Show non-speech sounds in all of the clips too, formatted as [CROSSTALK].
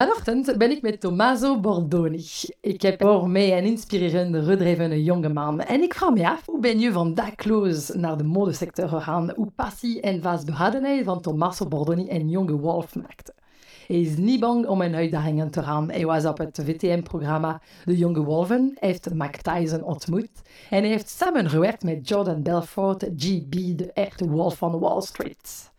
Vanochtend ben ik met Tommaso Bordoni. Ik heb voor mij een inspirerende, gedreven jongeman. En ik vraag me af, hoe ben je van dakloos naar de modesector gegaan? Hoe passie en vastberadenheid van Tommaso Bordoni een jonge wolf maakte? Hij is niet bang om een uitdagingen te gaan. Hij was op het VTM-programma De Jonge Wolven, heeft Mike Tyson ontmoet en hij heeft samengewerkt met Jordan Belfort, GB, de echte wolf van Wall Street.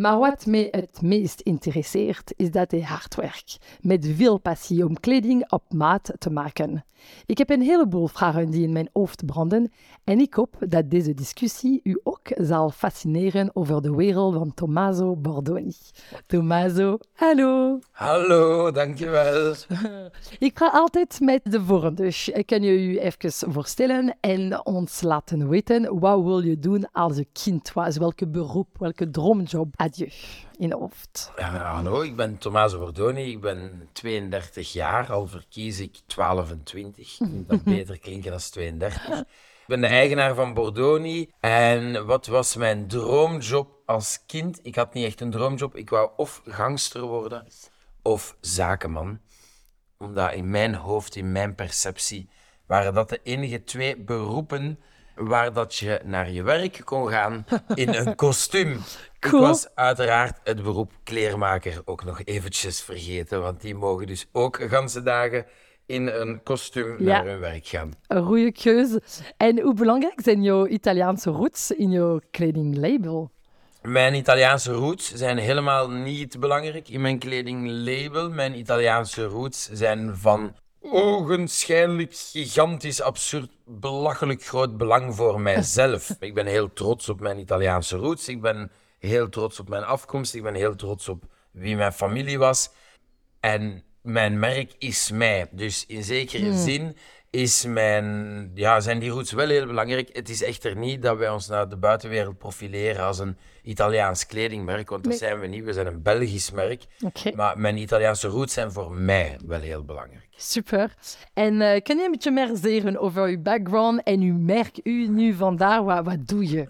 Maar wat mij het meest interesseert, is dat hij hard werkt, met veel passie om kleding op maat te maken. Ik heb een heleboel vragen die in mijn hoofd branden en ik hoop dat deze discussie u ook zal fascineren over de wereld van Tommaso Bordoni. Tommaso, hallo. Hallo, dankjewel. [LAUGHS] ik ga altijd met de volgende. Dus kan je u even voorstellen en ons laten weten wat wil je doen als je kind was? Welke beroep, welke droomjob had je in hoofd? Ja, hallo, ik ben Tommaso Bordoni. Ik ben 32 jaar, al verkies ik 12 en 20. [LAUGHS] Dat beter klinken dan 32. Ik ben de eigenaar van Bordoni. En wat was mijn droomjob als kind? Ik had niet echt een droomjob. Ik wou of gangster worden of zakenman. Omdat in mijn hoofd, in mijn perceptie, waren dat de enige twee beroepen waar dat je naar je werk kon gaan [LAUGHS] in een kostuum. Ik was uiteraard het beroep kleermaker ook nog eventjes vergeten, want die mogen dus ook ganse dagen in een kostuum naar hun werk gaan. Een goede keuze. En hoe belangrijk zijn jouw Italiaanse roots in jouw kledinglabel? Mijn Italiaanse roots zijn helemaal niet belangrijk in mijn kledinglabel. Mijn Italiaanse roots zijn van ogenschijnlijk gigantisch, absurd, belachelijk groot belang voor mijzelf. [LAUGHS] ik ben heel trots op mijn Italiaanse roots. Ik ben heel trots op mijn afkomst. Ik ben heel trots op wie mijn familie was. En mijn merk is mij. Dus in zekere hmm. zin is mijn, ja, zijn die roots wel heel belangrijk. Het is echter niet dat wij ons naar de buitenwereld profileren als een Italiaans kledingmerk, want dat zijn we niet. We zijn een Belgisch merk. Maar mijn Italiaanse roots zijn voor mij wel heel belangrijk. Super. En uh, kun je een beetje meer zeggen over je background en uw merk, u nu vandaar, wat, wat doe je?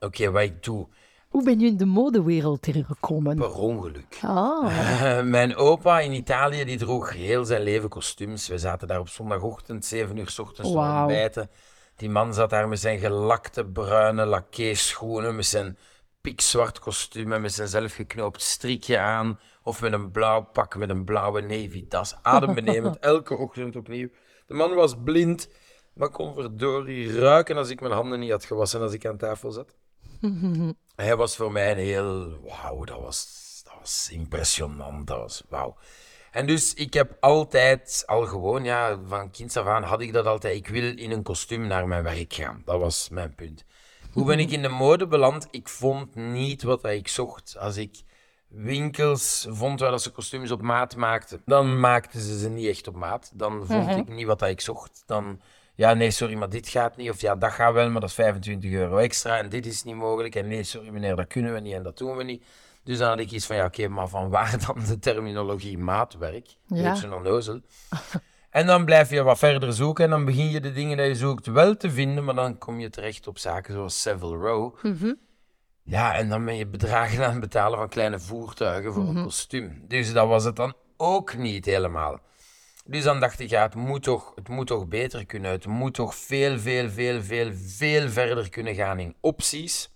Oké, wat ik doe. Hoe ben je in de modewereld terechtgekomen? Per ongeluk. Ah. [LAUGHS] mijn opa in Italië die droeg heel zijn leven kostuums. We zaten daar op zondagochtend, 7 uur s ochtends wow. ontbijten. Die man zat daar met zijn gelakte bruine laké schoenen, met zijn pikzwart kostuum en met zijn zelfgeknoopt strikje aan. Of met een blauw pak met een blauwe navy tas. Adembenemend, [LAUGHS] elke ochtend opnieuw. De man was blind, maar kon verdorie ruiken als ik mijn handen niet had gewassen als ik aan tafel zat. [LAUGHS] Hij was voor mij een heel... Wauw, dat was, dat was impressionant. Dat was wauw. En dus ik heb altijd, al gewoon, ja, van kinds af aan had ik dat altijd. Ik wil in een kostuum naar mijn werk gaan. Dat was mijn punt. Hoe ben ik in de mode beland? Ik vond niet wat ik zocht. Als ik winkels vond waar ze kostuums op maat maakten, dan maakten ze ze niet echt op maat. Dan vond mhm. ik niet wat ik zocht. Dan, ja, nee, sorry, maar dit gaat niet. Of ja, dat gaat wel, maar dat is 25 euro extra en dit is niet mogelijk. En nee, sorry meneer, dat kunnen we niet en dat doen we niet. Dus dan had ik iets van, ja, oké, maar van waar dan de terminologie maatwerk? Ja. Beetje onnozel. [LAUGHS] En dan blijf je wat verder zoeken en dan begin je de dingen die je zoekt wel te vinden, maar dan kom je terecht op zaken zoals Savile Row. Mhm. Ja, en dan ben je bedragen aan het betalen van kleine voertuigen voor Mhm. een kostuum. Dus dat was het dan ook niet helemaal. Dus dan dacht ik, het moet toch, het moet toch beter kunnen. Het moet toch veel, veel, veel, veel, veel verder kunnen gaan in opties.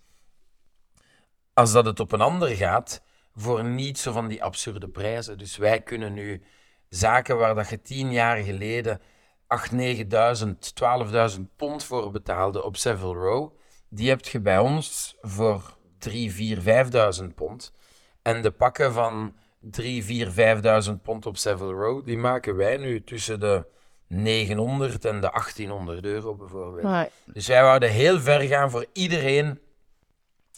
Als dat het op een ander gaat, voor niet zo van die absurde prijzen. Dus wij kunnen nu zaken waar dat je tien jaar geleden 8, 9.000, 12.000 pond voor betaalde op Savile Row, die heb je bij ons voor 3, 4, 5.000 pond. En de pakken van 3, 4, 5.000 pond op Savile Row, die maken wij nu tussen de 900 en de 1800 euro bijvoorbeeld. Dus wij wouden heel ver gaan voor iedereen.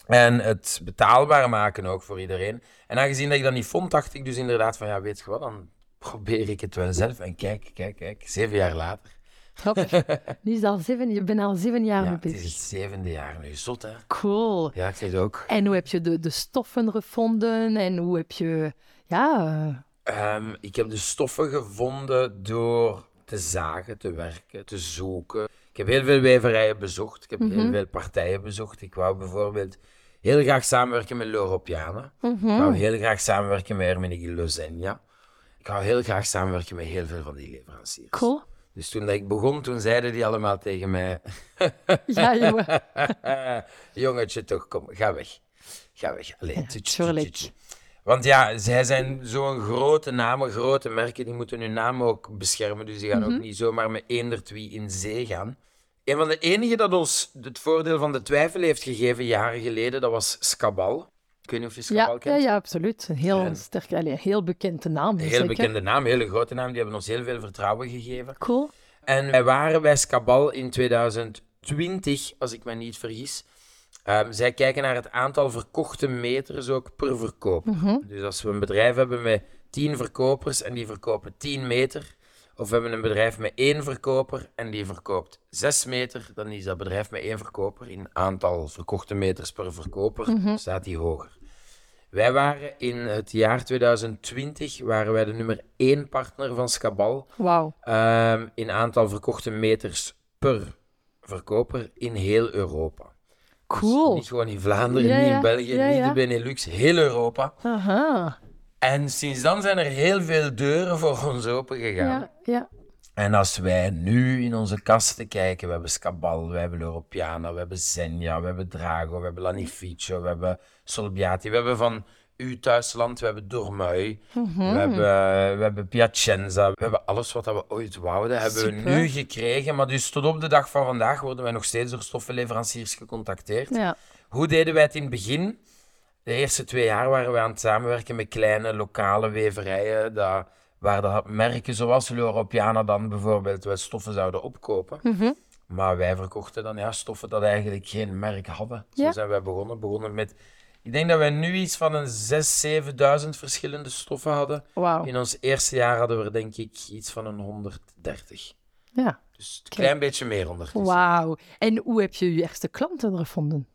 En het betaalbaar maken ook voor iedereen. En aangezien dat ik dat niet vond, dacht ik dus inderdaad van, ja, weet je wat, dan probeer ik het wel zelf. En kijk, kijk, kijk, zeven jaar later. Hop. [LAUGHS] Nu is al zeven, je bent al zeven jaar Ja, mee het is bezig. het zevende jaar nu. Zot, hè? Cool. Ja, ik zeg het ook. En hoe heb je de, de stoffen gevonden en hoe heb je... Ja, eh, Ehm, ik heb de stoffen gevonden door te zagen, te werken, te zoeken. Ik heb heel veel weverijen bezocht. Ik heb heel veel partijen bezocht. Ik wou bijvoorbeeld heel graag samenwerken met Loropiana. Ik wou heel graag samenwerken met Hermenegilde Lozenia. Ik wou heel graag samenwerken met heel veel van die leveranciers. cool. Dus toen ik begon, toen zeiden die allemaal tegen mij... [LAUGHS] Ja, jongen. [LAUGHS] Jongetje, toch, kom, ga weg. Ga weg. Alleen. tuurlijk. Want ja, zij zijn zo'n grote namen, grote merken, die moeten hun naam ook beschermen. Dus die gaan Mhm. ook niet zomaar met eender wie in zee gaan. Een van de enigen dat ons het voordeel van de twijfel heeft gegeven jaren geleden, dat was Scabal. Ik weet niet of je Scabal Ja, ja, kent. ja, absoluut. Een heel En- sterk, allee, heel bekende naam. Een heel zeker. bekende naam, een hele grote naam. Die hebben ons heel veel vertrouwen gegeven. Cool. En wij waren bij Scabal in 2020, als ik me niet vergis. Ehm, zij kijken naar het aantal verkochte meters ook per verkoper. Dus als we een bedrijf hebben met 10 verkopers en die verkopen 10 meter, of we hebben een bedrijf met één verkoper en die verkoopt 6 meter, dan is dat bedrijf met één verkoper in aantal verkochte meters per verkoper, staat die hoger. Wij waren in het jaar 2020 waren wij de nummer 1 partner van Scabal. Wauw. Ehm, in aantal verkochte meters per verkoper in heel Europa. Dus Cool. niet gewoon in Vlaanderen, Ja, niet in België, niet de Benelux, heel Europa. Aha. En sinds dan zijn er heel veel deuren voor ons open gegaan. Ja, ja. En als wij nu in onze kasten kijken, we hebben Scabal, we hebben L'Europiana, we hebben Zenia, we hebben Drago, we hebben Lanificio, we hebben Solbiati, we hebben van uw thuisland, we hebben Dormui, Mhm. we, hebben, we hebben Piacenza, we hebben alles wat we ooit wouden, hebben we nu gekregen. Maar dus tot op de dag van vandaag worden wij nog steeds door stoffenleveranciers gecontacteerd. ja. Hoe deden wij het in het begin? De eerste twee jaar waren we aan het samenwerken met kleine lokale weverijen, dat, waar de merken zoals L'Europiana dan bijvoorbeeld wel stoffen zouden opkopen. Mhm. Maar wij verkochten dan ja, stoffen dat eigenlijk geen merk hadden. Zo Ja. zijn wij begonnen. Begonnen met, ik denk dat wij nu iets van een 6.000, 7.000 verschillende stoffen hadden. In ons eerste jaar hadden we er denk ik iets van een 130. Ja. Dus een klein beetje meer ondertussen. Wauw. En hoe heb je je eerste klanten gevonden?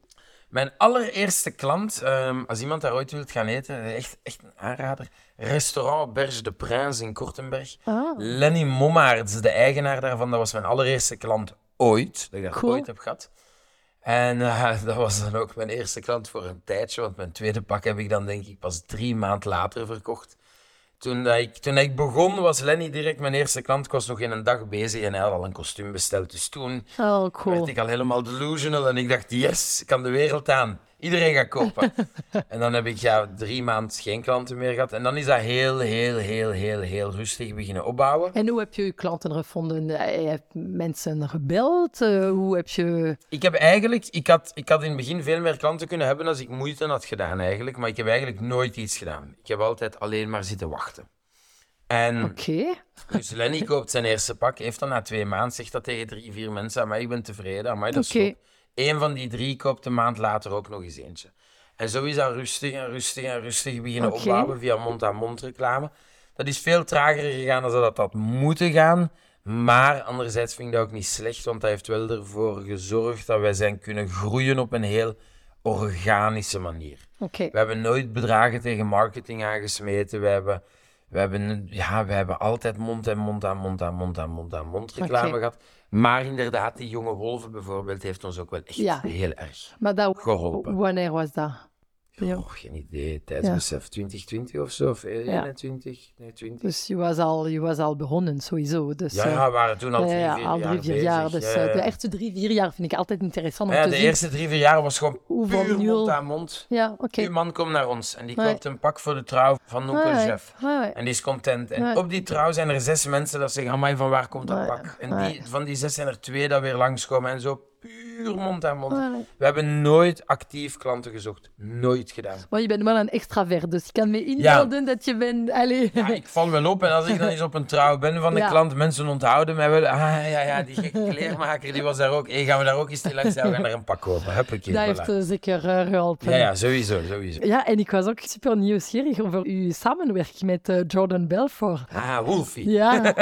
Mijn allereerste klant, ehm, als iemand daar ooit wilt gaan eten, echt, echt een aanrader. Restaurant Berge de Prince in Kortenberg. Ah. Lenny Mommaerts, de eigenaar daarvan, dat was mijn allereerste klant ooit. Dat ik dat ooit heb gehad. En eh, [LAUGHS] dat was dan ook mijn eerste klant voor een tijdje, want mijn tweede pak heb ik dan denk ik pas drie maanden later verkocht. Toen, dat ik, toen ik begon was Lenny direct mijn eerste klant. Ik was nog in een dag bezig en hij had al een kostuum besteld. Dus toen Oh, cool. werd ik al helemaal delusional en ik dacht, yes, ik kan de wereld aan. Iedereen gaat kopen. [LAUGHS] en dan heb ik ja, drie maanden geen klanten meer gehad. En dan is dat heel, heel, heel, heel, heel rustig beginnen opbouwen. En hoe heb je je klanten gevonden? Eh, Je hebt mensen gebeld? Eh, hoe heb je... Ik heb eigenlijk, ik had, ik had in het begin veel meer klanten kunnen hebben als ik moeite had gedaan eigenlijk. Maar ik heb eigenlijk nooit iets gedaan. Ik heb altijd alleen maar zitten wachten. En Oké. dus Lenny koopt zijn eerste pak, heeft dan na twee maanden, zegt dat tegen drie, vier mensen, maar ik ben tevreden, maar dat is goed. Eén van die drie koopt een maand later ook nog eens eentje. En zo is dat rustig en rustig en rustig beginnen opbouwen via mond-aan-mond reclame. Dat is veel trager gegaan dan dat had moeten gaan. Maar anderzijds vind ik dat ook niet slecht, want dat heeft wel ervoor gezorgd dat wij zijn kunnen groeien op een heel organische manier. We hebben nooit bedragen tegen marketing aangesmeten. We hebben, We hebben, ja, we hebben altijd mond en mond aan mond aan mond aan mond aan mond reclame gehad. Maar inderdaad, die jonge wolven bijvoorbeeld heeft ons ook wel echt heel erg maar dat, geholpen. Wanneer was dat? Ja. Oh, geen idee. Tijdsbesef 2020 of zo, of 21, nee, 20. Dus je was al, je was al begonnen, sowieso. Dus, ja, ja, we waren toen al drie, vier, al drie, vier jaar. Dus uh, de eerste drie, vier jaar vind ik altijd interessant om ja, te de zien. eerste drie, vier jaar was gewoon Hoeveel puur mond aan mond. Ja, oké. Okay. Uw man komt naar ons en die koopt een pak voor de trouw van Noepel Chef. En die is content. En op die trouw zijn er zes mensen dat zeggen, amai, van waar komt dat pak? En die, van die zes zijn er twee dat weer langskomen en zo puur mond aan mond. We hebben nooit actief klanten gezocht. Nooit gedaan. Maar je bent wel een extravert, dus ik kan me inbeelden dat je bent... Allez. Ja, ik val wel op. En als ik dan eens op een trouw ben van de ja. klant, mensen onthouden mij wel. Ah, ja, ja, die gekke kleermaker, die was daar ook. Hey, gaan we daar ook eens te langs? Ja, we gaan er een pak kopen. Huppakee, dat heeft uh, zeker uh, geholpen. Ja, ja, sowieso, sowieso. Ja, en ik was ook super nieuwsgierig over uw samenwerking met uh, Jordan Belfort. Ah, Wolfie. Ja. [LAUGHS]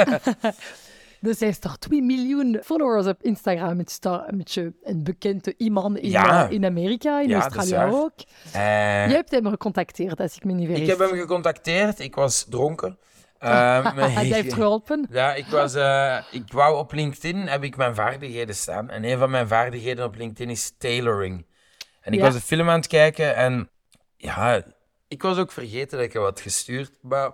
Dus hij is toch 2 miljoen followers op Instagram. Het is toch een beetje een bekende iemand in, ja. in Amerika, in ja, Australië ook. Uh, Je hebt hem gecontacteerd, als ik me niet vergis. Ik heb hem gecontacteerd. Ik was dronken. Uh, [LAUGHS] hij [LAUGHS] heeft geholpen. Ja, ik, was, uh, ik wou op LinkedIn, heb ik mijn vaardigheden staan. En een van mijn vaardigheden op LinkedIn is tailoring. En ik ja. was een film aan het kijken en ja, ik was ook vergeten dat ik hem had gestuurd. Maar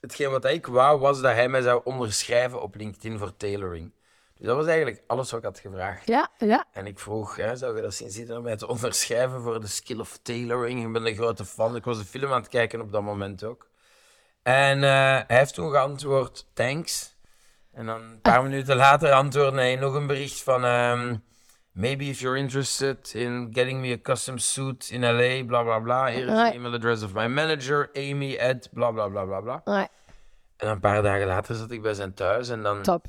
hetgeen wat ik wou, was dat hij mij zou onderschrijven op LinkedIn voor tailoring. Dus dat was eigenlijk alles wat ik had gevraagd. Ja, ja. En ik vroeg, hè, zou je dat zien zitten om mij te onderschrijven voor de skill of tailoring? Ik ben een grote fan. Ik was de film aan het kijken op dat moment ook. En uh, hij heeft toen geantwoord, thanks. En dan een paar minuten later antwoordde hij nog een bericht van... Um, Maybe if you're interested in getting me a custom suit in LA, bla bla bla. Here is the email address of my manager, Amy at bla bla bla bla bla. Nee. En een paar dagen later zat ik bij zijn thuis en dan Top.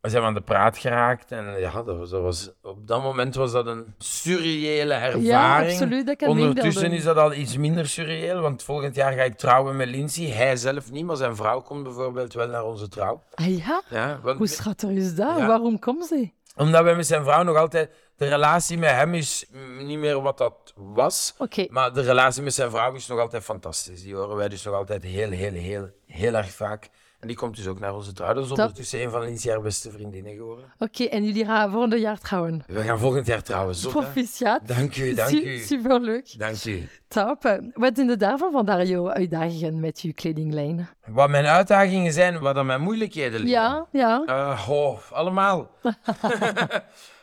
zijn we aan de praat geraakt. En ja, dat was, dat was, op dat moment was dat een surreële ervaring. Ja, absoluut. Dat kan Ondertussen is dat al iets minder surreëel, want volgend jaar ga ik trouwen met Lindsay. Hij zelf niet, maar zijn vrouw komt bijvoorbeeld wel naar onze trouw. Ah ja? ja want, Hoe schattig is dat? Ja. Waarom komt ze? Omdat wij met zijn vrouw nog altijd... De relatie met hem is niet meer wat dat was. Okay. Maar de relatie met zijn vrouw is nog altijd fantastisch. Die horen wij dus nog altijd heel, heel, heel, heel erg vaak. En die komt dus ook naar onze trouw. Dat is ondertussen een van Lindsay haar beste vriendinnen geworden. Oké, okay, en jullie gaan volgend jaar trouwen? We gaan volgend jaar trouwen. Zot, Proficiat. Dank u, dank u. Superleuk. Dank u. Top. Wat zijn de daarvan vandaar jouw uitdagingen met je kledinglijn? Wat mijn uitdagingen zijn, wat dan mijn moeilijkheden liggen? Ja, ja. Uh, oh, allemaal. [LAUGHS]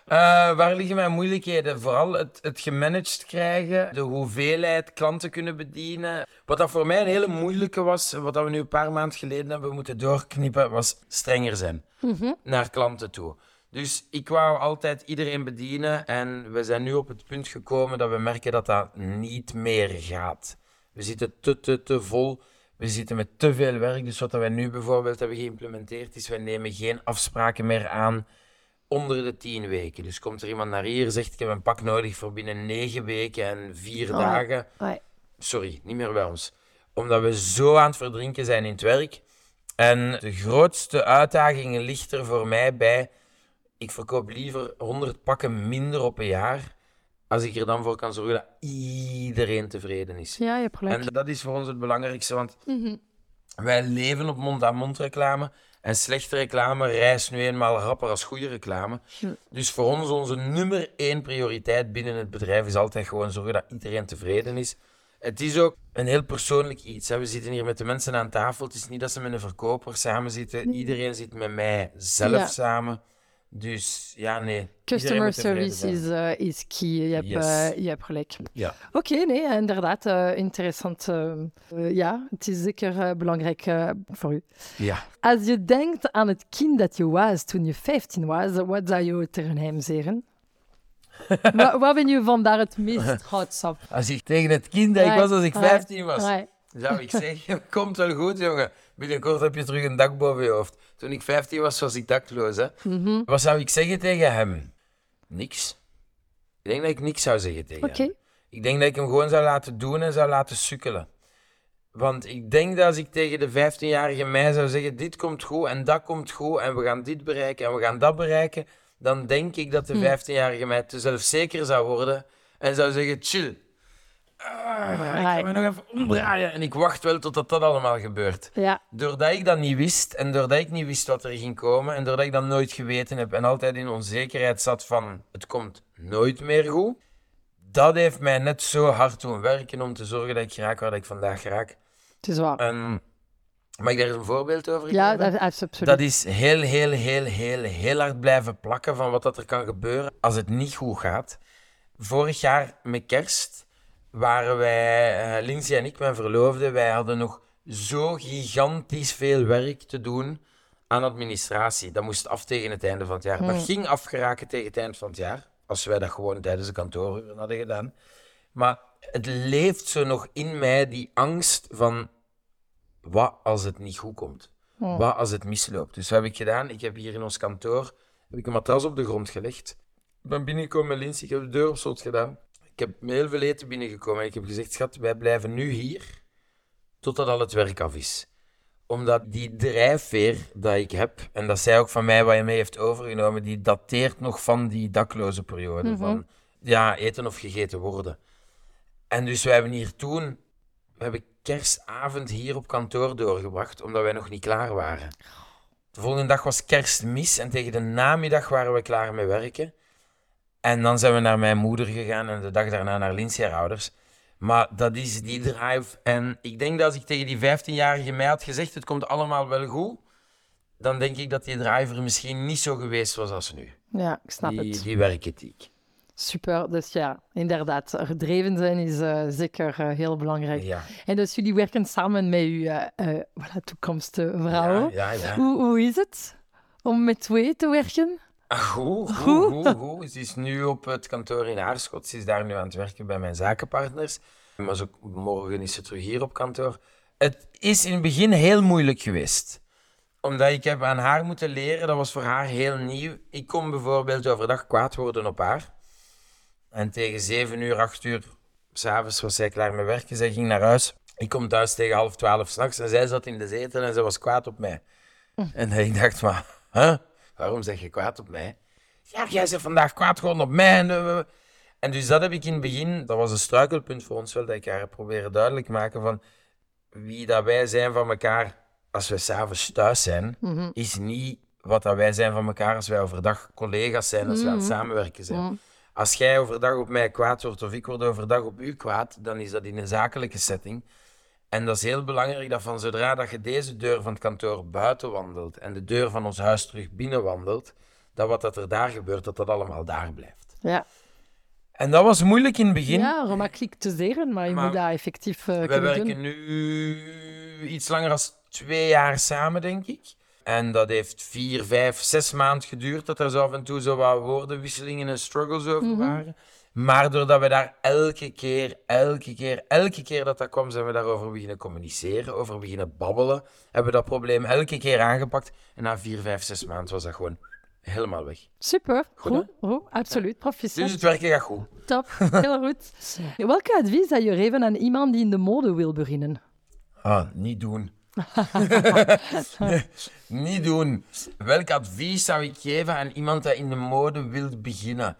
Uh, waar liggen mijn moeilijkheden? Vooral het, het gemanaged krijgen, de hoeveelheid klanten kunnen bedienen. Wat dat voor mij een hele moeilijke was, wat dat we nu een paar maanden geleden hebben moeten doorknippen, was strenger zijn mm -hmm. naar klanten toe. Dus ik wou altijd iedereen bedienen en we zijn nu op het punt gekomen dat we merken dat dat niet meer gaat. We zitten te, te, te vol. We zitten met te veel werk. Dus wat wij nu bijvoorbeeld hebben geïmplementeerd is, wij nemen geen afspraken meer aan onder de tien weken. Dus komt er iemand naar hier, zegt ik heb een pak nodig voor binnen negen weken en vier oh, dagen. Oh. Sorry, niet meer bij ons. Omdat we zo aan het verdrinken zijn in het werk. En de grootste uitdaging ligt er voor mij bij. Ik verkoop liever 100 pakken minder op een jaar. Als ik er dan voor kan zorgen dat iedereen tevreden is. Ja, je hebt gelijk. En dat is voor ons het belangrijkste, want mm -hmm. wij leven op mond-aan-mond reclame. En slechte reclame reist nu eenmaal rapper als goede reclame. Dus voor ons, onze nummer één prioriteit binnen het bedrijf is altijd gewoon zorgen dat iedereen tevreden is. Het is ook een heel persoonlijk iets. Hè. We zitten hier met de mensen aan tafel. Het is niet dat ze met een verkoper samen zitten. Iedereen zit met mij zelf Ja. samen. Dus ja, nee. Customer service is, uh, is key. Je hebt, Yes. uh, je hebt gelijk. Ja. Oké, okay, nee, inderdaad. Uh, interessant. ja, het is zeker belangrijk voor u. Ja. Als je denkt aan het kind dat je was toen je 15 was, wat zou je tegen hem zeggen? [LAUGHS] wat, wat ben je vandaar het meest [LAUGHS] trots op? Als ik tegen het kind dat ik was als ik 15 was, zou ik zeggen, [LAUGHS] komt wel goed jongen. Binnenkort heb je terug een dak boven je hoofd. Toen ik 15 was, was ik dakloos. Hè? Mhm. Wat zou ik zeggen tegen hem? Niks. Ik denk dat ik niks zou zeggen tegen hem. Ik denk dat ik hem gewoon zou laten doen en zou laten sukkelen. Want ik denk dat als ik tegen de 15-jarige mij zou zeggen: dit komt goed en dat komt goed en we gaan dit bereiken en we gaan dat bereiken, dan denk ik dat de Hm. 15-jarige mij te zelfzeker zou worden en zou zeggen: chill. Ah, ik ga me nog even omdraaien. En ik wacht wel totdat dat allemaal gebeurt. Ja. Doordat ik dat niet wist en doordat ik niet wist wat er ging komen en doordat ik dat nooit geweten heb en altijd in onzekerheid zat van het komt nooit meer goed, dat heeft mij net zo hard doen werken om te zorgen dat ik raak waar ik vandaag raak. Het is waar. En, mag ik daar eens een voorbeeld over geven? Ja, dat is absoluut. Dat is heel, heel, heel, heel, heel hard blijven plakken van wat dat er kan gebeuren als het niet goed gaat. Vorig jaar met kerst waren wij, uh, Lindsay en ik, mijn verloofde, wij hadden nog zo gigantisch veel werk te doen aan administratie. Dat moest af tegen het einde van het jaar. Dat Hmm. ging afgeraken tegen het eind van het jaar, als wij dat gewoon tijdens de kantooruren hadden gedaan. Maar het leeft zo nog in mij, die angst van wat als het niet goed komt? Hmm. Wat als het misloopt? Dus wat heb ik gedaan? Ik heb hier in ons kantoor heb ik een matras op de grond gelegd. Ik ben binnengekomen met Lindsay, ik heb de deur op slot gedaan. Ik heb heel veel eten binnengekomen en ik heb gezegd, schat, wij blijven nu hier totdat al het werk af is. Omdat die drijfveer dat ik heb, en dat zij ook van mij wat je mee heeft overgenomen, die dateert nog van die dakloze periode. Van ja, eten of gegeten worden. En dus wij hebben hier toen, we hebben kerstavond hier op kantoor doorgebracht, omdat wij nog niet klaar waren. De volgende dag was kerstmis en tegen de namiddag waren we klaar met werken. En dan zijn we naar mijn moeder gegaan en de dag daarna naar Lindsay haar ouders. Maar dat is die drive. En ik denk dat als ik tegen die 15-jarige mij had gezegd, het komt allemaal wel goed, dan denk ik dat die driver misschien niet zo geweest was als nu. Ja, ik snap Die, het. die werkethiek. Super. Dus ja, inderdaad, gedreven zijn is eh, zeker eh, heel belangrijk. Ja. En dus jullie werken samen met uw eh, voilà, toekomstige vrouw. Ja, ja, ja. Hoe, hoe is het om met twee te werken? Goed, goed, goed, goed. Ze is nu op het kantoor in Aarschot. Ze is daar nu aan het werken bij mijn zakenpartners. Maar zo, morgen is ze terug hier op kantoor. Het is in het begin heel moeilijk geweest. Omdat ik heb aan haar moeten leren, dat was voor haar heel nieuw. Ik kon bijvoorbeeld overdag kwaad worden op haar. En tegen 7 uur, 8 uur, s'avonds was zij klaar met werken. Zij ging naar huis. Ik kom thuis tegen half twaalf s'nachts en zij zat in de zetel en ze was kwaad op mij. En ik dacht, maar, huh? Waarom zeg je kwaad op mij? Ja, jij bent vandaag kwaad geworden op mij. En, eh, en dus dat heb ik in het begin, dat was een struikelpunt voor ons wel, dat ik haar proberen duidelijk maken van wie dat wij zijn van elkaar als we s'avonds thuis zijn, is niet wat dat wij zijn van elkaar als wij overdag collega's zijn, als wij aan het samenwerken zijn. Als jij overdag op mij kwaad wordt of ik word overdag op u kwaad, dan is dat in een zakelijke setting. En dat is heel belangrijk dat van zodra dat je deze deur van het kantoor buiten wandelt en de deur van ons huis terug binnen wandelt, dat wat dat er daar gebeurt, dat dat allemaal daar blijft. Ja, En dat was moeilijk in het begin. ja gemakkelijk te zeggen, maar je Maar moet dat effectief uh, Wij kunnen werken doen. nu iets langer dan twee jaar samen, denk ik. En dat heeft vier, vijf, zes maanden geduurd dat er zo af en toe zo wat woordenwisselingen en struggles over Mhm. waren. Maar doordat we daar elke keer, elke keer, elke keer dat dat kwam, zijn we daarover beginnen communiceren, over beginnen babbelen. Hebben we dat probleem elke keer aangepakt. En na vier, vijf, zes maanden was dat gewoon helemaal weg. Super, Goed, goed, goed, absoluut, proficiat. Dus het werken gaat goed. Top, heel goed. [LAUGHS] Welke advies zou je geven aan iemand die in de mode wil beginnen? Ah, niet doen. [LAUGHS] niet doen. Welk advies zou ik geven aan iemand dat in de mode wil beginnen?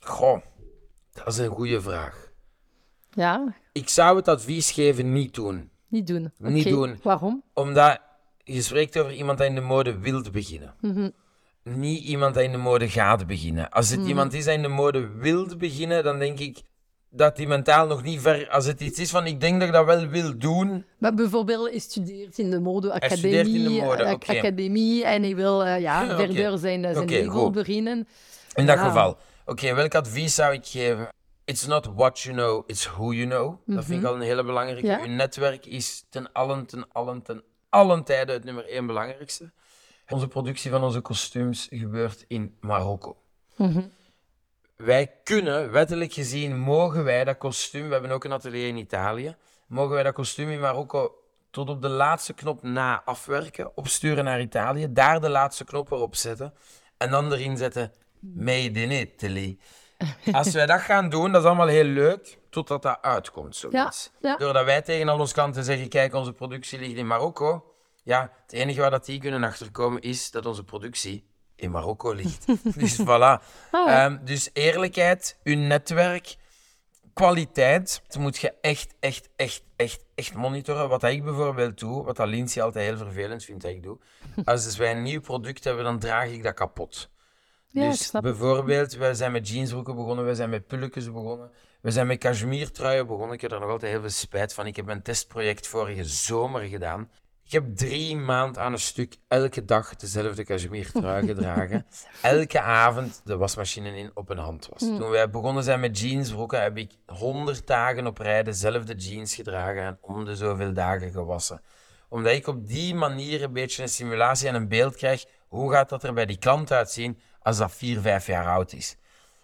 Goh, dat is een goede vraag. Ja, Ik zou het advies geven niet doen. niet doen. Niet doen. Waarom? Omdat je spreekt over iemand dat in de mode wil beginnen. Niet iemand dat in de mode gaat beginnen. Als het iemand is dat in de mode wil beginnen, dan denk ik dat die mentaal nog niet ver... Als het iets is van, ik denk dat ik dat wel wil doen, Maar bijvoorbeeld, hij studeert in de studeert modeacademie, in de mode, eh, academie en hij wil eh, ja, [LAUGHS] verder zijn, eh, zijn goed. beginnen. In dat Ja. geval. Oké, welk advies zou ik geven? It's not what you know, it's who you know. Dat vind ik al een hele belangrijke. Ja. Uw netwerk is ten allen, ten allen, ten allen tijden het nummer één belangrijkste. Onze productie van onze kostuums gebeurt in Marokko. Wij kunnen, wettelijk gezien, mogen wij dat kostuum, we hebben ook een atelier in Italië, mogen wij dat kostuum in Marokko tot op de laatste knop na afwerken, opsturen naar Italië, daar de laatste knop erop zetten en dan erin zetten [LAUGHS] Made in Italy. Als wij dat gaan doen, dat is allemaal heel leuk, totdat dat uitkomt, zoiets. Ja, ja. Doordat wij tegen al onze klanten zeggen, kijk, onze productie ligt in Marokko. Ja, het enige waar dat die kunnen achterkomen is dat onze productie in Marokko ligt. [LAUGHS] dus voilà. Ah. Ehm, dus eerlijkheid, uw netwerk, kwaliteit moet je echt, echt, echt, echt, echt monitoren. Wat ik bijvoorbeeld doe, wat Lindsay altijd heel vervelend vindt dat ik doe. [LAUGHS] Als wij een nieuw product hebben, dan draag ik dat kapot. Ja, dus bijvoorbeeld, wij zijn met jeansbroeken begonnen, wij zijn met pulletjes begonnen, we zijn met cashmere begonnen. Ik heb er nog altijd heel veel spijt van. Ik heb een testproject vorige zomer gedaan. Ik heb drie maanden aan een stuk elke dag dezelfde cashmere [LAUGHS] gedragen. elke avond de wasmachine in op een hand was. Mm. Toen wij begonnen zijn met jeansbroeken, heb ik honderd dagen op rij dezelfde jeans gedragen en om de zoveel dagen gewassen. Omdat ik op die manier een beetje een simulatie en een beeld krijg. Hoe gaat dat er bij die klant uitzien als dat vier, vijf jaar oud is?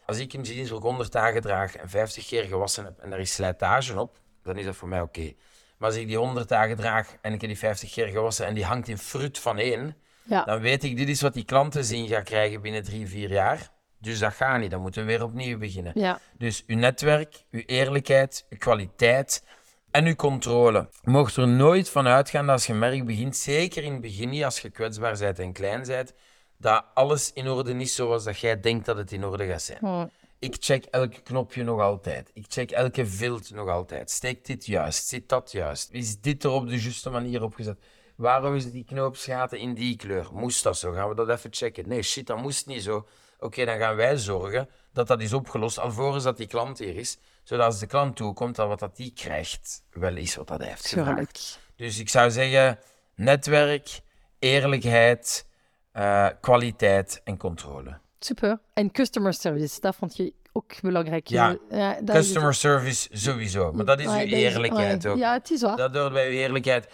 Als ik een jeansbroek 100 dagen draag en 50 keer gewassen heb en er is slijtage op, dan is dat voor mij oké. Maar als ik die 100 dagen draag en ik heb die 50 keer gewassen en die hangt in fruit van één, ja. dan weet ik, dit is wat die klanten zien gaan krijgen binnen drie, vier jaar. Dus dat gaat niet, dan moeten we weer opnieuw beginnen. Ja. Dus uw netwerk, uw eerlijkheid, uw kwaliteit en uw controle. Mocht er nooit van uitgaan dat als je merk begint, zeker in het begin niet, als je kwetsbaar bent en klein bent, dat alles in orde is zoals dat jij denkt dat het in orde gaat zijn. Ik check elke knopje nog altijd. Ik check elke vilt nog altijd. Steekt dit juist? Zit dat juist? Is dit er op de juiste manier opgezet? Waarom is die knoopsgaten in die kleur? Moest dat zo? Gaan we dat even checken? Nee, shit, dat moest niet zo. Oké, dan gaan wij zorgen dat dat is opgelost, alvorens dat die klant hier is. Zodat als de klant toekomt, dat wat dat die krijgt wel is wat dat hij heeft gevraagd. Dus ik zou zeggen, netwerk, eerlijkheid, uh, kwaliteit en controle. Super. En customer service, dat vond je ook belangrijk. Ja, ja customer service sowieso. Maar dat is uw eerlijkheid ook. Ja, het is waar. Dat hoort bij uw eerlijkheid.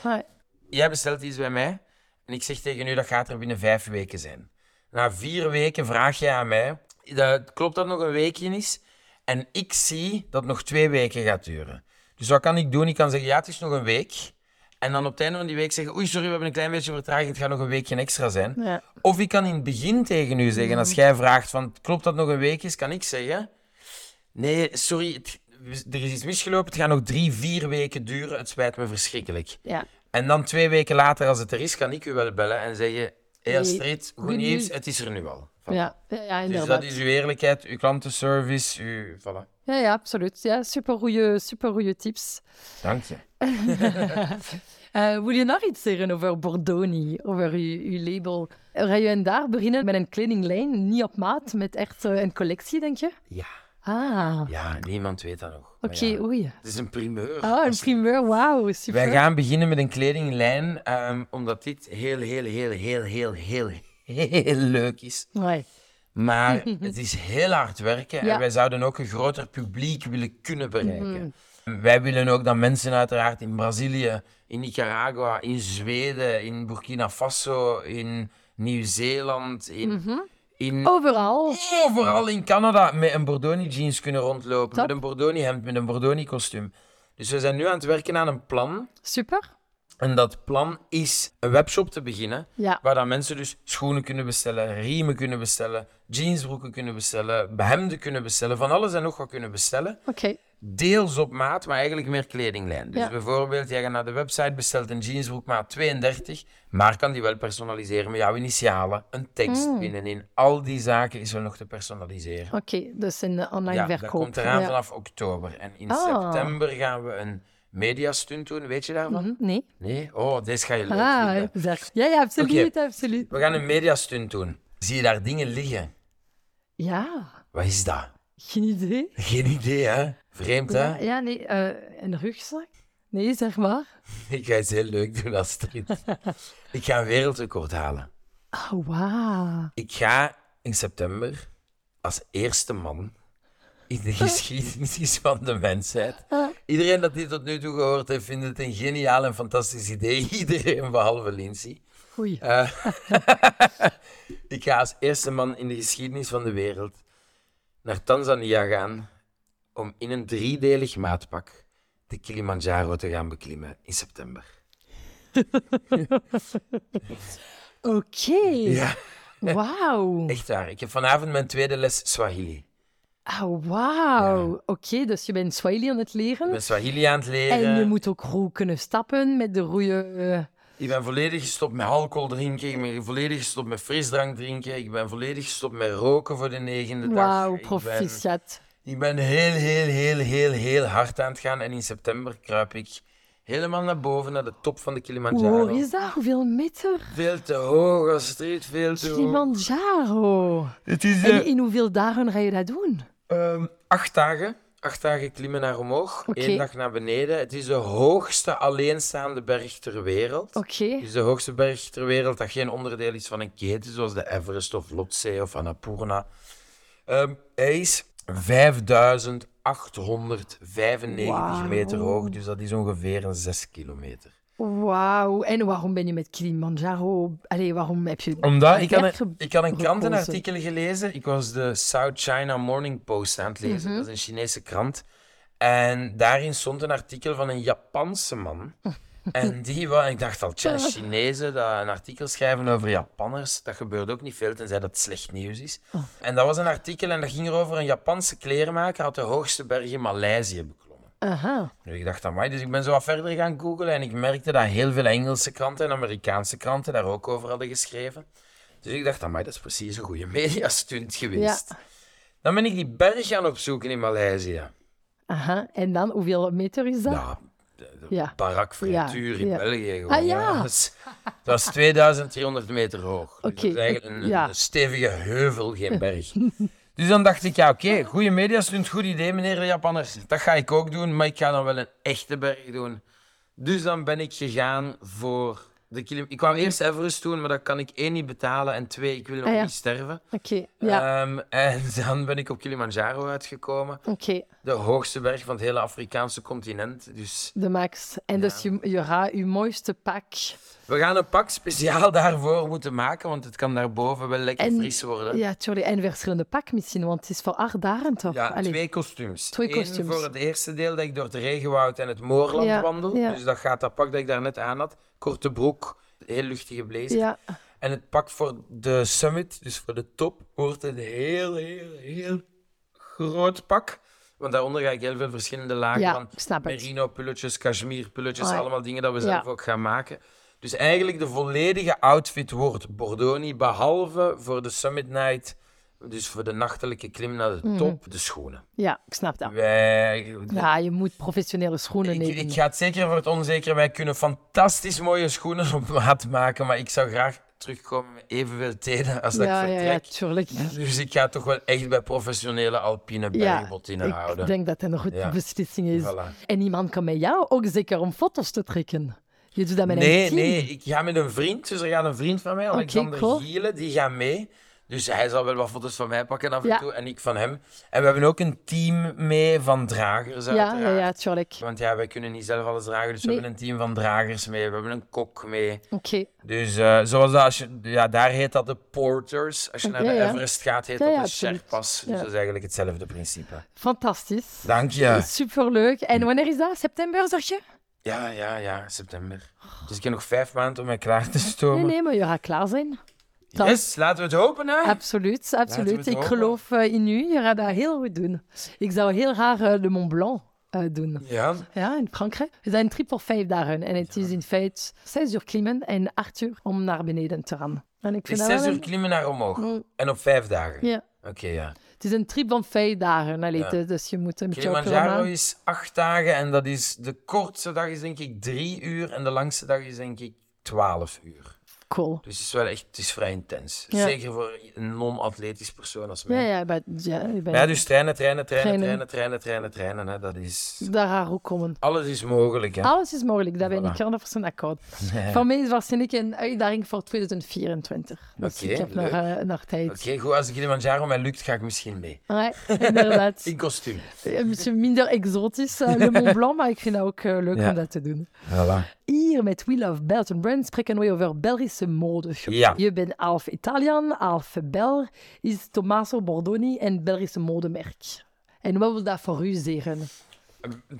Jij bestelt iets bij mij en ik zeg tegen u dat gaat er binnen vijf weken zijn. Na vier weken vraag je aan mij, dat, klopt dat nog een weekje is? En ik zie dat het nog twee weken gaat duren. Dus wat kan ik doen? Ik kan zeggen, ja, het is nog een week. En dan op het einde van die week zeggen, oei, sorry, we hebben een klein beetje vertraging, het gaat nog een weekje extra zijn. Ja. Of ik kan in het begin tegen u zeggen, als jij vraagt van, klopt dat nog een week is, kan ik zeggen, nee, sorry, er is iets misgelopen, het gaat nog drie, vier weken duren, het spijt me verschrikkelijk. Ja. En dan twee weken later, als het er is, kan ik u wel bellen en zeggen, hey Astrid, goed nieuws, het is er nu al. Ja, ja, ja, inderdaad. Dus dat is uw eerlijkheid, uw klantenservice, uw... Voilà. Ja, ja, absoluut. Ja, super goede super tips. Dank je. uh, [LAUGHS] wil je nog iets zeggen over Bordoni, over uw label? Ga je daar beginnen met een kledinglijn, niet op maat, met echt uh, een collectie, denk je? Ja. Ah. Ja, niemand weet dat nog. Oké, okay, oei. Het is een primeur. Ah, een primeur, wauw, super. Wij gaan beginnen met een kledinglijn, um, omdat dit heel, heel, heel, heel, heel, heel, heel leuk is. Nee. Maar [LAUGHS] het is heel hard werken en wij zouden ook een groter publiek willen kunnen bereiken. Mhm. Wij willen ook dat mensen uiteraard in Brazilië, in Nicaragua, in Zweden, in Burkina Faso, in Nieuw-Zeeland, in, mhm. in... Overal. Overal in Canada met een Bordoni jeans kunnen rondlopen. Met een Bordoni hemd, met een Bordoni kostuum. Dus we zijn nu aan het werken aan een plan. Super. En dat plan is een webshop te beginnen, ja. waar dan mensen dus schoenen kunnen bestellen, riemen kunnen bestellen, jeansbroeken kunnen bestellen, hemden kunnen bestellen, van alles en nog wat kunnen bestellen. Oké. Deels op maat, maar eigenlijk meer kledinglijn. Dus bijvoorbeeld, jij gaat naar de website, bestelt een jeansbroek maat 32, maar kan die wel personaliseren met jouw initialen, een tekst mm. binnenin. Al die zaken is wel nog te personaliseren. Oké, dus in de online ja, verkoop. dat komt eraan vanaf oktober. En in ah. september gaan we een mediastunt doen, weet je daarvan? Mhm, nee. Nee? Oh, deze ga je leuk ah, vinden. Ja, ja, absoluut, absoluut. We gaan een mediastunt doen. Zie je daar dingen liggen? Ja. Wat is dat? Geen idee. Geen idee, hè? Vreemd, hè? Ja, nee. Uh, een rugzak? Nee, zeg maar. [LAUGHS] Ik ga iets heel leuk doen, Astrid. [LAUGHS] ik ga een wereldrecord halen. Oh, wauw. Ik ga in september als eerste man in de geschiedenis van de mensheid. Iedereen dat dit tot nu toe gehoord heeft, vindt het een geniaal en fantastisch idee. [LAUGHS] Iedereen behalve Lindsay. Oei. Uh, [LAUGHS] ik ga als eerste man in de geschiedenis van de wereld naar Tanzania gaan om in een driedelig maatpak de Kilimanjaro te gaan beklimmen in september. [LAUGHS] Oké. Ja. Wauw. Echt waar. Ik heb vanavond mijn tweede les Swahili. Oh, wauw. Oké, dus je bent Swahili aan het leren. Ik ben Swahili aan het leren. En je moet ook goed kunnen stappen met de roeie... Uh... Ik ben volledig gestopt met alcohol drinken. Ik ben volledig gestopt met frisdrank drinken. Ik ben volledig gestopt met roken voor de negende dag. Wauw, proficiat. Ik ben heel, heel, heel, heel, heel hard aan het gaan. En in september kruip ik helemaal naar boven, naar de top van de Kilimanjaro. Hoe is dat? Hoeveel meter? Veel te hoog, Astrid, veel te hoog. Kilimanjaro. Het is, En eh, in hoeveel dagen ga je dat doen? Ehm, acht dagen. Acht dagen klimmen naar omhoog, Oké. één dag naar beneden. Het is de hoogste alleenstaande berg ter wereld. Oké. Het is de hoogste berg ter wereld dat geen onderdeel is van een keten, zoals de Everest of Lhotse of Annapurna. Ehm, hij is 5895 Wauw. meter hoog, dus dat is ongeveer een 6 kilometer. Wauw. En waarom ben je met Kilimanjaro? Allee, waarom heb je... Omdat ik had een, ik had een krantenartikel gelezen. Ik was de South China Morning Post aan het lezen. Mhm. Dat is een Chinese krant. En daarin stond een artikel van een Japanse man. [LAUGHS] En die wou, ik dacht al, tja, Chinezen dat een artikel schrijven over Japanners, dat gebeurt ook niet veel, tenzij dat slecht nieuws is. Oh. En dat was een artikel en dat ging erover een Japanse kleermaker had de hoogste berg in Maleisië. Aha. Dus ik dacht, amai, dus ik ben zo wat verder gaan googlen en ik merkte dat heel veel Engelse kranten en Amerikaanse kranten daar ook over hadden geschreven. Dus ik dacht, amai, dat is precies een goede mediastunt geweest. Ja. Dan ben ik die berg gaan opzoeken in Maleisië. Aha. En dan, hoeveel meter is dat? Ja, de, de Ja. Barak Frituur in. België gewoon. Ah, ja. [LAUGHS] Dat, is, dat was 2300 meter hoog. Dus dat is eigenlijk een stevige heuvel, geen berg. [LAUGHS] Dus dan dacht ik, ja oké, goede mediastunt, goed idee meneer de Japanners. Dat ga ik ook doen, maar ik ga dan wel een echte berg doen. Dus dan ben ik gegaan voor de kilim. Ik wou eerst Everest doen, maar dat kan ik één niet betalen en twee, ik wil nog Ah, ja. niet sterven. Oké. Ja. Ehm, en [LAUGHS] dan ben ik op Kilimanjaro uitgekomen. Oké. De hoogste berg van het hele Afrikaanse continent. Dus De max. En dus je, je gaat je mooiste pak. we gaan een pak speciaal daarvoor moeten maken, want het kan daarboven wel lekker En- fris worden. Ja, sorry. En verschillende pak misschien, want het is voor acht dagen toch? Ja, Allee. twee kostuums. Twee Eén kostuums. voor het eerste deel dat ik door het regenwoud en het moorland Ja, wandel. ja. Dus dat gaat dat pak dat ik daarnet aan had. Korte broek, heel luchtige blazer. Ja. En het pak voor de summit, dus voor de top, wordt een heel, heel, heel groot pak. Want daaronder ga ik heel veel verschillende lagen Ja, van merino-pulletjes, cashmere-pulletjes, allemaal dingen dat we zelf ook gaan maken. Dus eigenlijk de volledige outfit wordt Bordoni, behalve voor de summit night, dus voor de nachtelijke klim naar Mhm. de top, de schoenen. ja, ik snap dat. Wij, Ja, je moet professionele schoenen ik, nemen. ik ga het zeker voor het onzeker. Wij kunnen fantastisch mooie schoenen op maat maken, maar ik zou graag terugkomen met evenveel tenen als dat ja, ik ja, ja, vertrek. tuurlijk. Dus ik ga toch wel echt bij professionele alpine Ja, bergbotinnen ik houden. denk dat dat een goede beslissing is. Voilà. En iemand kan met jou ook zeker om foto's te trekken. Je doet dat met een Nee, team. nee, ik ga met een vriend. Dus er gaat een vriend van mij, Alexander cool. Gielen, die gaat mee. Dus hij zal wel wat foto's van mij pakken af en Ja. toe en ik van hem. En we hebben ook een team mee van dragers, Ja, uiteraard. ja, ja, tuurlijk. Want ja, wij kunnen niet zelf alles dragen, dus we hebben een team van dragers mee. We hebben een kok mee. Oké. Dus eh, zoals dat, als je, ja, daar heet dat de porters. Als je naar de ja. Everest gaat, heet dat de. Sherpas. Dus dat is eigenlijk hetzelfde principe. Fantastisch. Dank je. Superleuk. En wanneer is dat? September, zeg je? Ja, ja, ja, september. Dus ik heb nog vijf maanden om mij klaar te stomen. Nee, nee, maar je gaat klaar zijn. Yes, laten we het hopen, hè? Absoluut, absoluut. Ik hopen. geloof eh, in u. Je gaat dat heel goed doen. Ik zou heel graag eh, de Mont Blanc eh, doen. Ja, Ja, in Frankrijk. We zijn een trip voor vijf dagen. En het is in feite zes uur klimmen en acht uur om naar beneden te gaan. En ik het vind is dat zes uur klimmen naar omhoog. Mm. En op vijf dagen. Ja, Oké, ja. het is een trip van vijf dagen. Allee, Ja. dus- Dus je moet een beetje Kilimanjaro is acht dagen en dat is... De kortste dag is denk ik drie uur en de langste dag is denk ik twaalf uur. Cool. Dus het is wel echt... Het is vrij intens. Ja. Zeker voor een non-atletisch persoon als Ja, mij. ja, ja, ik ben, Ja, dus trainen, trainen, trainen, Trainen. trainen, trainen, trainen. Hè, dat is... daar gaat ook komen. Alles is mogelijk, hè. Alles is mogelijk, daar ben ik 100% akkoord. Voor mij is waarschijnlijk een uitdaging voor 2024. Dus ik heb nog, eh, nog tijd. Oké, goed. Als de Kilimanjaro mij lukt, ga ik misschien mee. Ja, inderdaad. [LAUGHS] In kostuum. Eh, Misschien minder exotisch, eh, Le Mont Blanc, maar ik vind het ook eh, leuk Ja. om dat te doen. Voilà. Hier met We Love Belgian Brand spreken we over Belgische mode. Ja. Je bent half Italiaan, half Bel. Is Tommaso Bordoni een Belgische modemerk? En wat wil dat voor u zeggen?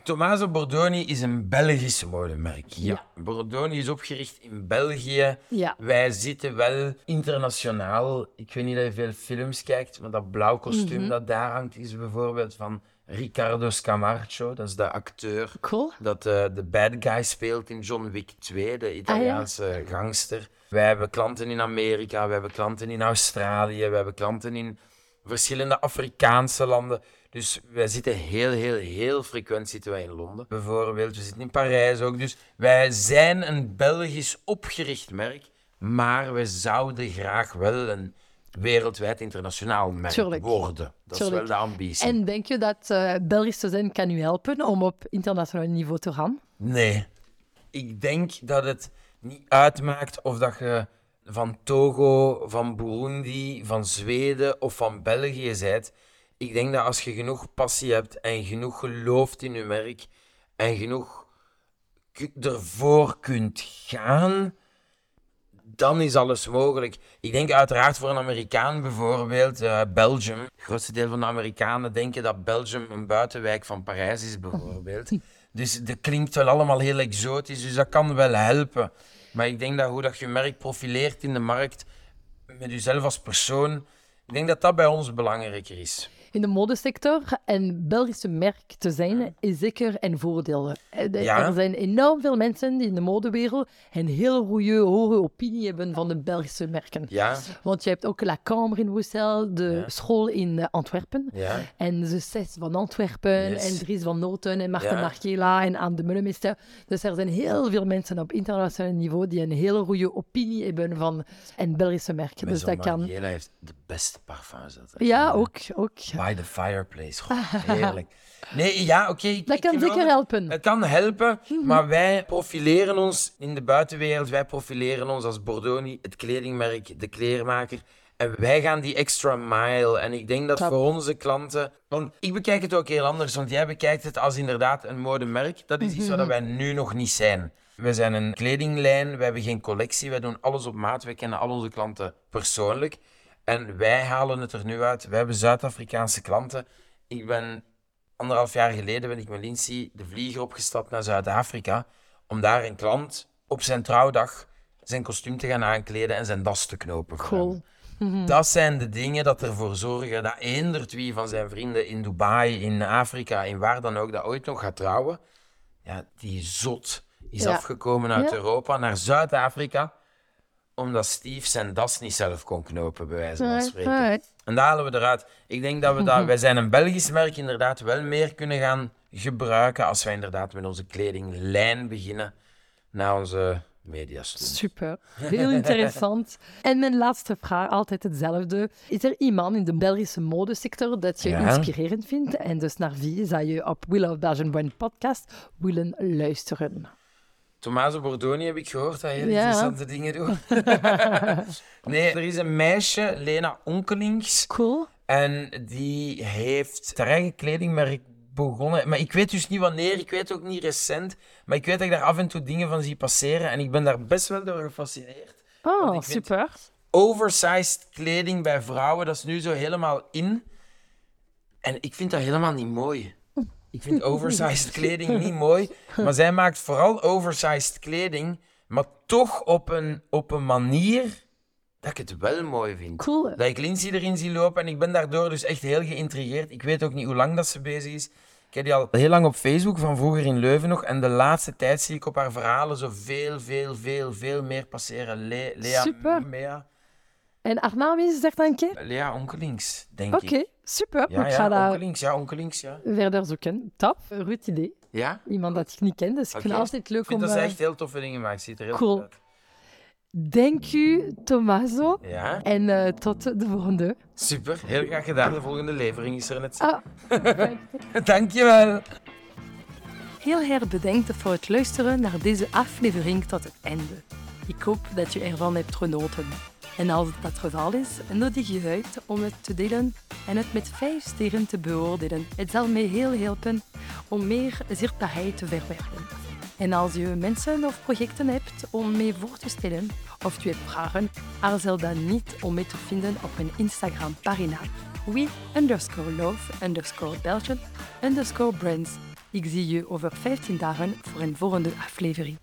Tommaso Bordoni is een Belgisch modemerk. Ja. Bordoni is opgericht in België. Ja. Wij zitten wel internationaal. Ik weet niet of je veel films kijkt, maar dat blauw kostuum Mhm. dat daar hangt is bijvoorbeeld van Ricardo Scamarcio. Dat is de acteur Cool. dat eh, de bad guy speelt in John Wick 2, de Italiaanse gangster. Wij hebben klanten in Amerika, we hebben klanten in Australië, we hebben klanten in verschillende Afrikaanse landen. Dus wij zitten heel, heel, heel frequent zitten wij in Londen. Bijvoorbeeld, we zitten in Parijs ook. Dus wij zijn een Belgisch opgericht merk, maar we zouden graag wel een wereldwijd internationaal merk worden. Dat is wel de ambitie. En denk je dat uh, Belgisch te zijn kan u helpen om op internationaal niveau te gaan? Nee. Ik denk dat het niet uitmaakt of dat je van Togo, van Burundi, van Zweden of van België bent. Ik denk dat als je genoeg passie hebt en genoeg gelooft in je merk en genoeg ervoor kunt gaan, dan is alles mogelijk. Ik denk uiteraard voor een Amerikaan bijvoorbeeld, uh, Belgium. Het grootste deel van de Amerikanen denken dat Belgium een buitenwijk van Parijs is bijvoorbeeld. [LAUGHS] Dus dat klinkt wel allemaal heel exotisch, dus dat kan wel helpen. Maar ik denk dat hoe dat je merk profileert in de markt, met jezelf als persoon, ik denk dat dat bij ons belangrijker is in de modesector en Belgische merk te zijn is zeker een voordeel. Eh, er zijn enorm veel mensen die in de modewereld een heel goede, hoge opinie hebben van de Belgische merken. Ja. Want je hebt ook La Cambre in Bruxelles, de school in eh, Antwerpen. Ja. En de zes van Antwerpen en Dries van Noten en Marten Markela en Anne de Mullemester. Dus er zijn heel veel mensen op internationaal niveau die een hele goede opinie hebben van een Belgische merk. dus dat kan... heeft de beste parfums. Ja, ook. ook. By the fireplace. heerlijk. [LAUGHS] Nee, ja, oké. dat kan zeker helpen. Het kan helpen, mhm. maar wij profileren ons in de buitenwereld. Wij profileren ons als Bordoni, het kledingmerk, de kleermaker. En wij gaan die extra mile. En ik denk dat voor onze klanten. Want ik bekijk het ook heel anders. Want jij bekijkt het als inderdaad een modemerk. Dat is iets wat mhm. wij nu nog niet zijn. We zijn een kledinglijn. We hebben geen collectie. Wij doen alles op maat. We kennen al onze klanten persoonlijk. En wij halen het er nu uit. We hebben Zuid-Afrikaanse klanten. Ik ben anderhalf jaar geleden ben ik met Lindsay de vlieger opgestapt naar Zuid-Afrika om daar een klant op zijn trouwdag zijn kostuum te gaan aankleden en zijn das te knopen. Cool. Mhm. Dat zijn de dingen dat ervoor zorgen dat eendert wie van zijn vrienden in Dubai, in Afrika, in waar dan ook, dat ooit nog gaat trouwen, ja, die zot is afgekomen uit Europa naar Zuid-Afrika omdat Steve zijn das niet zelf kon knopen, bij wijze van spreken. En daar halen we eruit. Ik denk dat we dat, wij zijn een Belgisch merk inderdaad wel meer kunnen gaan gebruiken als wij inderdaad met onze kledinglijn beginnen naar onze media's. Super, heel interessant. [LAUGHS] en mijn laatste vraag, altijd hetzelfde. Is er iemand in de Belgische modesector dat je inspirerend vindt? En dus naar wie zou je op Will of Belgian Brand podcast willen luisteren? Tommaso Bordoni heb ik gehoord dat heel interessante dingen doet. [LAUGHS] nee, er is een meisje, Lena Onkelings. Cool. En die heeft haar eigen kledingmerk begonnen. Maar ik weet dus niet wanneer, ik weet ook niet recent. Maar ik weet dat ik daar af en toe dingen van zie passeren. En ik ben daar best wel door gefascineerd. Oh, super. Oversized kleding bij vrouwen, dat is nu zo helemaal in. En ik vind dat helemaal niet mooi. Ik vind oversized [LAUGHS] kleding niet mooi. Maar zij maakt vooral oversized kleding, maar toch op een, op een manier dat ik het wel mooi vind. Cool. Dat ik Lindsay erin zie lopen en ik ben daardoor dus echt heel geïntrigeerd. Ik weet ook niet hoe lang dat ze bezig is. Ik heb die al heel lang op Facebook, van vroeger in Leuven nog. En de laatste tijd zie ik op haar verhalen zo veel, veel, veel, veel meer passeren. Le Lea Super. Mea. En haar naam is, zegt een keer? Lea Onkelings, denk ik. Oké, super. Ja, ik ga ja, onkelings, ja, onkelings, ja. Verder zoeken. Top, een goed idee. Ja? Iemand dat ik niet ken, dus ik vind het altijd leuk om... Ik vind dat ze echt heel toffe dingen maakt. Ziet er heel cool. uit. Dank u, Tommaso. Ja. En uh, tot de volgende. Super, heel graag gedaan. De volgende levering is er net. Ah, [LAUGHS] Dankjewel. Heel erg bedankt voor het luisteren naar deze aflevering tot het einde. Ik hoop dat je ervan hebt genoten. En als dat geval is, nodig je uit om het te delen en het met vijf sterren te beoordelen. Het zal mij heel helpen om meer zichtbaarheid te verwerven. En als je mensen of projecten hebt om mee voor te stellen of je hebt vragen, aarzel dan niet om mee te vinden op mijn Instagram-pagina we underscore love underscore Belgian underscore brands. Ik zie je over 15 dagen voor een volgende aflevering.